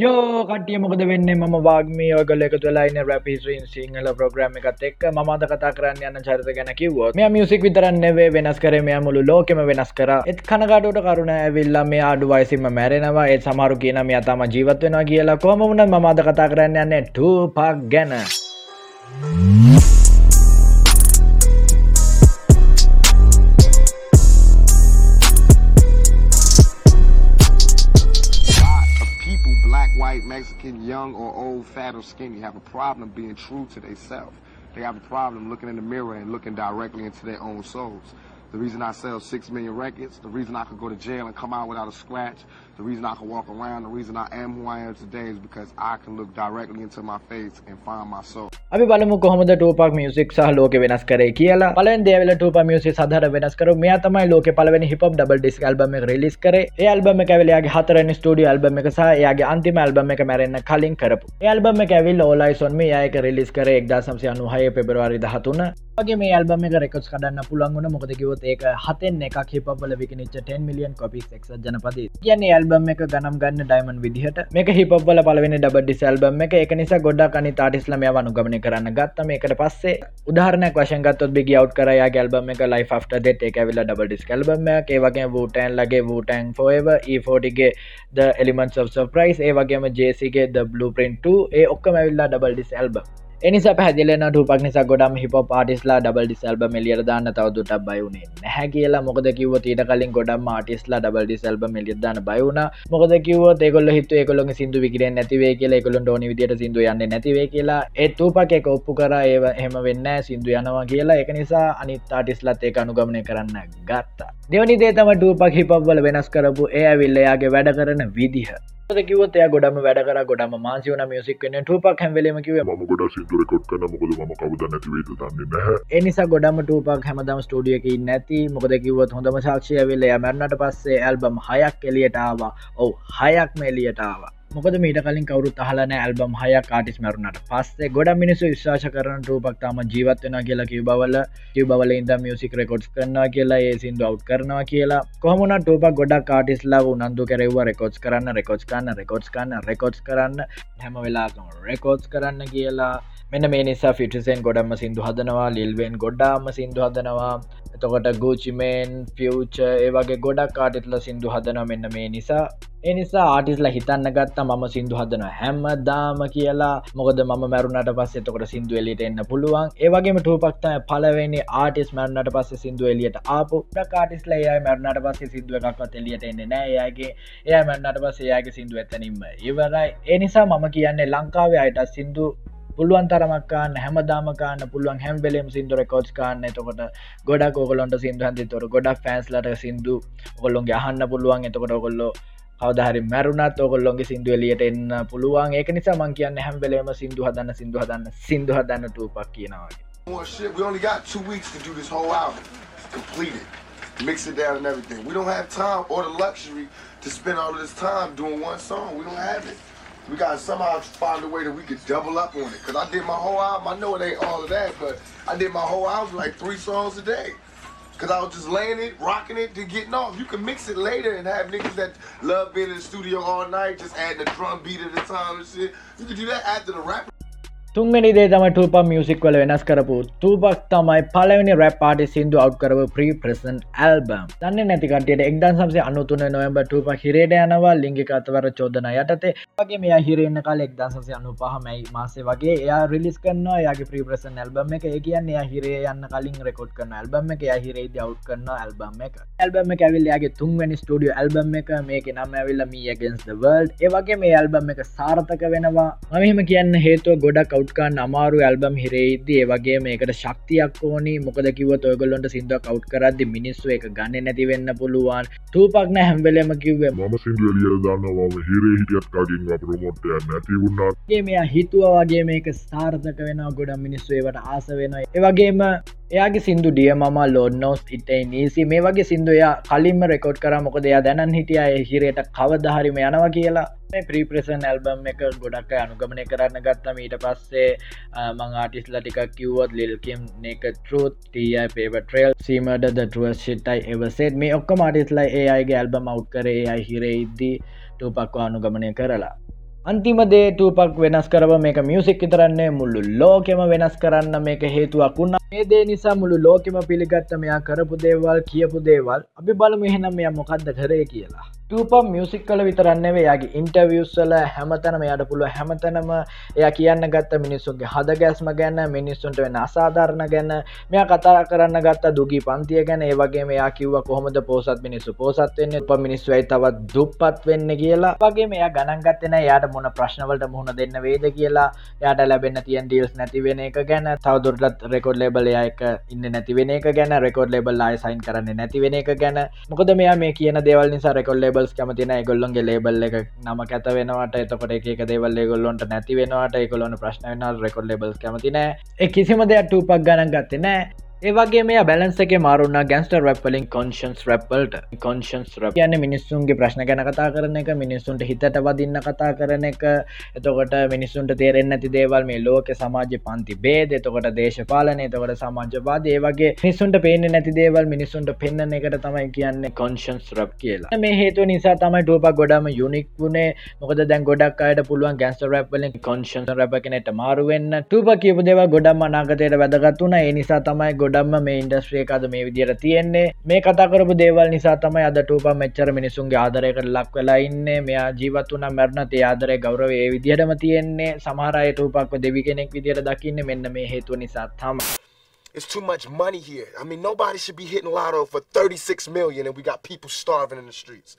යෝ කටිය මොකද වෙන්න? ම වාගමී ඔගල එක තුලයින රැපිස්රීන් සිංහල ප්‍රග්‍රම එකත් එක් මද කතා කරන්න යන්න චරිත ගැන කිවෝ මේ මියසික් විතරන්නෙවේ වෙනස් කර. මේ මුළු ලෝකෙම වෙනස් කර. එත් කනගටට කරුණ ඇවිල්ලා මේ අඩුවයිසිම මැරෙනවා. ඒ සමරු කියන මේ අතම ජීවත්වෙනවා කියලා. කොම වුණ මද කතා කරන්න යන්න ටූපක් ගැන. Young or old, fat or skinny, have a problem being true to themselves. They have a problem looking in the mirror and looking directly into their own souls. The reason I sell six million records, the reason I could go to jail and come out without a scratch, the reason I can walk around, the reason I am who I am today is because I can look directly into my face and find my soul. අපි බලමු කොහොමද ටූපක් music සහ ලෝක වෙනස් කරේ කියලා. පලෙන් දේවල ටූප මියසි සදහර වෙනස් කර. මේ තමයි ලෝක පලවෙනි hip double disc album release කරේ. ඒ ඇල්බම කැවලයාගේ හතරනි ස්ටඩිය ඇල්බම එක සහ එයාගේ අන්තිම ඇල්බම එක මැරෙන්න්න කලින් කරපු. ඇල්බම කැවිල් ඕලයිසොන්ම යක රිලිස් කර එක්දා සම්සි අනුහය පෙබරවාරි දහතුන. වගේ මේ ඇල්බම එක රෙකොස් කඩන්න පුළන්ගුණ මොකදකිවොත් ඒක හතෙන් එක හිපබල විකනිච්ච 10 මිලියන් කොපික් එක් ජනපති කියන ඇල්බම එක ගනම් ගන්න ඩයිමන් විදිහට. මේක හිපබල පලවෙනි ඩබ ඩිස් ඇල්බම එක. එක නිසා ගොඩා කනි තාටිස්ලම යවනුගමන කරන්න ගත්තම එකට පස්සේ උදාහරනයක් වශයගත් බිග අවට් කරයා ගැල්බම එක ලයි ෆ්ට දෙට එක විල්ල ඩබ ඩිස් කල්බම ඒ වගේ වූටන් ලගේ වූටන් ෆෝව ඊෆෝටිගේ ද එලිමන්ස් of සප්‍රයිස් ඒ වගේම ජේසිගේ ද බ්ලු පින්ට ඒ ඔක්කම විල්ලා ඩබල් ඩිස් ඇල්බම් එනිසා පැදිලන ටපක් නිසා ගොඩම් හිප පාටිස්ලා ඩබල් ඩිසල්බ මෙලියර දාන්න තවදුට බයුණේ නැහැ කියලා. මොකද කිව ඊට කලින් ගොඩම් ආටිස්ලා ඩබල් ඩිසල්බ මෙලියදන්න බයුණ මොකද කිව ඒකොල හිතු ඒකොළො සිදු විකර නැතිවේ කියලා එකකොළොන් ඩෝනි විදිට සිදු යන්න නැතිවේ කියලා. ඒතුපක් එක ඔප්පු කර ඒ හෙම වෙන්න සිදු යනවා කියලා. එක නිසා අනිත් ආටිස්ලත් ඒ අනුගමනය කරන්න ගත්තා. දෙවනි දේතම ටූපක් හිපවල වෙනස් කරපු ඒ ඇවිල්ලයාගේ වැඩ කරන විදිහ. කිවත් ගොඩම වැඩ කර ගොඩම මාසිවන මියසික් වන්න ටූපක් හැවලම කිව ම ගොඩ සිදුර කොට් කන මොකද ම කවද නැතිවේතු දන්නේ එනිසා ගොඩම ටූපක් හැමදම ස්ටඩියක නැති. මොකද කිවත් හොඳම සාක්ෂය වෙල්ල මැරණට පස්සේ ඇල්බම් හයක් එලියටාවා ඔවු හයක් මෙලියටාවා මොකද මීට කලින් කවරුත් අහලන ඇල්බම් හය කාටිස් මැරුණට පස්සේ ගොඩ මිනිසු විශවාශ කරන රූපක් තම ජීවත්වෙන කියලා කිවබවල කිවබල ඉද මියසික් රෙකොඩ්ස් කරනවා කියලා ඒ සිින්දු අව් කරනවා කියලා. කොහමුණ ටූපක් ගොඩක් කාටිස් ලාව උනන්දු කරෙව රෙකොඩ්ස් කරන්න රෙකොඩ්ස් කන්න රෙකොඩ්ස් කන්න රෙකොඩ්ස් කරන්න. හැම වෙලාකම රෙකෝඩ්ස් කරන්න කියලා. මෙන්න මේ නිසා ෆිටසෙන් ගොඩම සිින්දු හදනවා ලිල්වෙන් ගොඩ්ඩාම සිින්දු හදනවා. එතකොට ගූචිමෙන් ෆියච ඒවගේ ගොඩක් කාටිත්ල සිින්දු හදන මෙන්න මේ නිසා. එනිසා ආටිස්ලා හිතන්න ගත්තා මම සිින්දු හදන හැම්ම දාම කියලා. මොකද ම මැරුණට පස්සේ තකොට සිින්දු එලිට එන්න පුළුවන්. ඒවගේම ටූපක්තම පලවෙනි ආටිස් මැරණට පස්ස සිින්දු එලියට ආපු. කාටිස්ල ඒ මැරණට පස්සේ සිින්දුව එකක්වත් එලියට එන්න නෑ යාගේ එය මැන්නට පස්සේ යාගේ සිින්දු ඇතනින්ම ඉවරයි. එනිසා මම කියන්නේ ලංකාවේ අයට සිින්දු පුළුවන් තරමක්කාන්න හැමදාමකාන්න පුළුවන් හැම් වෙලෙම සිින්දුර කෝච් කාන්න එතකොට ගොඩක් ෝගලොන්ට සිින්දු හන්දිතොර ගොඩක් ෆෑන්ස්ලට සිින්දු ඔොල්ලොන්ගේ අහන්න පුළුවන් එතකොට ඔකොල්ලෝ කවදහරි මැරුණත් ඔකොල්ලොන්ගේ සිින්දුව එලියට එන්න පුළුවන් ඒක නිසා මං කියන්න හැම්බලේම සිින්දු හදන්න සිින්දු හදන්න සිින්දු හදන්න ටූපක් කියනවාගේ Well, shit, we only got two weeks to do this whole album. Complete it. Mix it down and everything. We don't have time or the luxury to spend all of this time doing one song. We don't have it. We gotta somehow find a way that we could double up on it. Cause I did my whole album. I know it ain't all of that, but I did my whole album like three songs a day. Cause I was just laying it, rocking it, to getting off. You can mix it later and have niggas that love being in the studio all night, just adding a drum beat at a time and shit. You can do that after the rap. තුන්ගනි දේ තම ටූප music වල වෙනස් කරපු. තුබක් තමයි පලවෙනි rap party සිින්දු අව් කරව ප්‍රී ප්‍රසන් album දන්න නැතිකටට එක්දන් සම්සේ අනුතුන නොයම්බ ටූප හිරේට යනවා ලිංගික අතවර චෝදන යටතේ. වගේ මේ හිරෙන්න්න කාල එක්දන් සසේ අනු පහමයි මාසේ වගේ එයා රිලිස් කරන්න යාගේ ප්‍රී ප්‍රසන් ඇල්බම් එක. ඒ කියන්න එයා හිරේ යන්න කලින් රෙකොඩ් කරන ඇල්බම් එක. යා හිරේ අව් කරන්න ඇල්බම් එක. ඇල්බම ඇවිල්ලයාගේ තුන්වැනි ස්ටඩිය ඇල්බම් එක. මේක නම් ඇවිල්ල මී ගෙන්ස් වර්ල්ඩ් ඒවගේ මේ ඇල්බම් එක සාර්ථක වෙනවා. මමහෙම කියන්න හේතුව ගොඩක් කවට්කාන්න අමාරු ඇල්බම් හිරේද ඒවගේ මේකට ශක්තියක් ඕනි. මොකද කිව ඔයගොල්ලොන්ට සිින්දුව කවට් කරද මිනිස්සු එක ගන්න නැතිවෙන්න පුළුවන්. තූපක්න හැම්වෙලම සිින්දුව එලිය දන්නවාම හිරේ හිටියත් කගින් ප්‍රමෝට්ය නැති වුණත්. ඒ මෙයා හිතුව වගේ මේක ස්ථාර්ථක වෙන ගොඩ මිනිස්සුවට ආස වෙන ඒවගේම එයාගේ සිින්දු ඩිය මම ලොන්නෝස් ඉටයි නීසි. මේ වගේ සිින්දුවයා කලින්ම රෙකෝඩ් කර. මොකද එයා දැනන් හිටිය හිරයට කවදහරිම යනවා කියලා ප්‍රීප්‍රසන් ඇල්බම් එක ගොඩක් අනුගමනය කරන්න ගත්තම ඊට පස්සේ මං ආටිස්ල ටික කිව්වොත් ලිල්කම් නක ටරුත් තිය පේවට්‍රේල් සීමට දටුව ශිටයි එවසේත් මේ ඔක්ක මාටිස්ලා ඒ අයිගේ ඇල්බම් අවට් කරේ අයි හිරේ ඉද්දී ටූපක්ව අනුගමනය කරලා. අන්තිමදේ ටූපක් වෙනස් කරව මේක මියසික් විතරන්නේ මුල්ලු ලෝකෙම වෙනස් කරන්න මේක හේතුවක් වුණා. මේ දේ නිසා මුළු ලෝකෙම පිළිගත්ත මෙයා කරපු දේවල් කියපු දේවල්. අපි බලමු එහෙනම් මෙයා මොකක්ද කරේ කියලා. ටූපම් මියසික් කල විතරන්නවේ යාගේ ඉන්ටවියස්සල හැමතනම යට පුළුව හැමතනම එය කියන්න ගත්ත මිනිස්සුන්ගේ හද ගැස්ම ගැන්න මිනිස්සුන්ට වෙන අසාධාරණ ගැන්න මෙයා කතා කරන්න ගත්ත දුගී පන්තිය ගැන ඒවගේ මෙයා කිව්ව කොහොමද පෝසත් මිනිස්සු පෝසත් වෙන්න? උප මිනිස්සුවයි තවත් දුප්පත් වෙන්න කියලා. වගේ මෙයා ගණන්ගත්තන යාට මොන ප්‍රශ්නවලට මුහුණ දෙන්න වේද කියලා. යාට ලැබෙන තියන් ඩියල්ස් නැතිවෙන එක ගැන. තවදුරටත් රෙකොඩ් ලෙබල එක ඉන්න නැතිවෙන එක ගැන. රෙකොඩ් ලෙබල් ආය සයින් කරන්න නැතිවෙන එක ගැන. මොකද මෙයා මේ කියන දේවල් නිසා රෙකොඩ් ලෙබ ලේබල්ස් කැමතින ගොල්ලොන්ගේ ලේබල් එක නම කැත වෙනවට. එතකොට එක දේවල් ගොල්ලොන්ට නැති වෙනවාට ගොලොන ප්‍රශ්න වෙන රෙකොඩ් ලෙබල්ස් කැමතින කිසිම දෙයක් ටූපක් ගණන් ගත්තේ නෑ. ඒවගේ මේ බැලන්ස එක මාරුන්න ගැන්ස්ට රැප්වලින් කොන්ශන්ස් රැප්වල්ට කොන්ශන්ස් රප යන්න මිනිස්සුන්ගේ ප්‍රශ්න ගැන කතා කරන එක මිනිස්සුන්ට හිතට වදින්න කතා කරන එක. එතකොට මිනිස්සුන්ට තේරෙන් ඇති දේවල් මේ ලෝක සමාජ පන්ති බේද එතකොට දේශපාලන එතකොට සමාජවාද. ඒ වගේ මිනිස්සුන්ට පේන නැති දේවල් මිනිස්සුන්ට පෙන්න්න එකට තමයි කියන්න කොන්ශන්ස් රප් කියලා. මේ හේතු නිසා තමයි ටූපක් ගොඩම යුනික් වුණේ. මොකද දැන් ගොඩක් අයට පුළුවන් ගැන්ස්ට රැප්වලින් කොන්ශන් රැප කෙනෙට මාරුවෙන්න ටූප කියපු දේව ගොඩම් අනාගතයට වැදගත්වුණ ඒ නිසා තමයි ගොඩ ගොඩම්ම මේ ඉන්ඩස්ට්‍රිය අද මේ විදියට තියෙන්නේ මේ කතාකරපු දේවල් නිසා තමයි අද ටූපා මෙච්චර මිනිසුන්ගේ ආදරයකට ලක් වෙලා ඉන්නේ මෙයා ජීවත් වන මැරණතේ ආදරය ගෞරව ඒ විදිහටම තියෙන්නේ සමහරය ටූපක්ව දෙවි කෙනෙක් විදියට දකින්න මෙන්න මේ හේතුව නිසා තම It's too much money here. I mean, nobody should be hitting lotto for 36 million and we got people starving in the streets.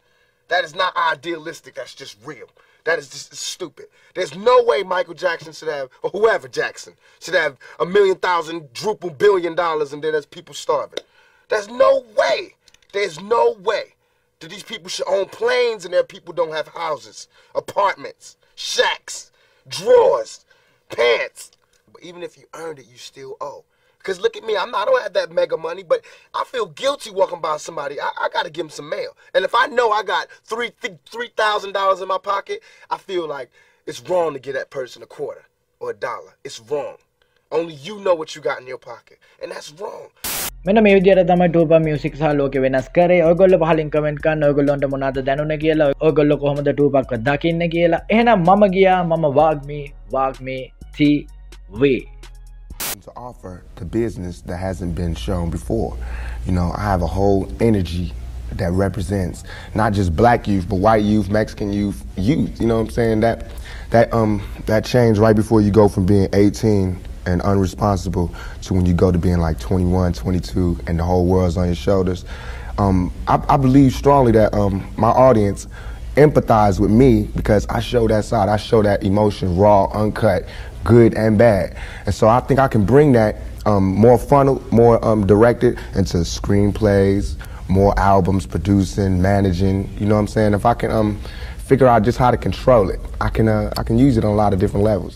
That is not idealistic. That's just real. That is just stupid. There's no way Michael Jackson should have, or whoever Jackson, should have a million thousand, drupal billion dollars and then there's people starving. There's no way. There's no way that these people should own planes and their people don't have houses, apartments, shacks, drawers, pants. But even if you earned it, you still owe. Because look at me, I'm not, I don't have that mega money, but I feel guilty walking by somebody. I, I got to give them some mail. And if I know I got three three thousand dollars in my pocket, I feel like it's wrong to give that person a quarter or a dollar. It's wrong. Only you know what you got in your pocket, and that's wrong. මෙන මේ විදියට තමයි ටූප music සහ ලෝක වෙනස් කරේ ඔගොල්ල පහලින් comment කන්න ඔගොල්ලොන්ට මොනාද දැනුන කියලා ඔගොල්ල කොහොමද ටූපක්ව දකින්න කියලා එහෙනම් මම ගියා මම වාග්මී වාග්මී TV to offer to business that hasn't been shown before. You know, I have a whole energy that represents not just black youth, but white youth, Mexican youth, youth. You know what I'm saying? That that um that change right before you go from being 18 and unresponsible to when you go to being like 21, 22, and the whole world's on your shoulders. Um, I, I believe strongly that um, my audience empathize with me because I show that side. I show that emotion raw, uncut, good and bad. And so I think I can bring that um, more funnel, more um, directed into screenplays, more albums, producing, managing. You know what I'm saying? If I can um, figure out just how to control it, I can uh, I can use it on a lot of different levels.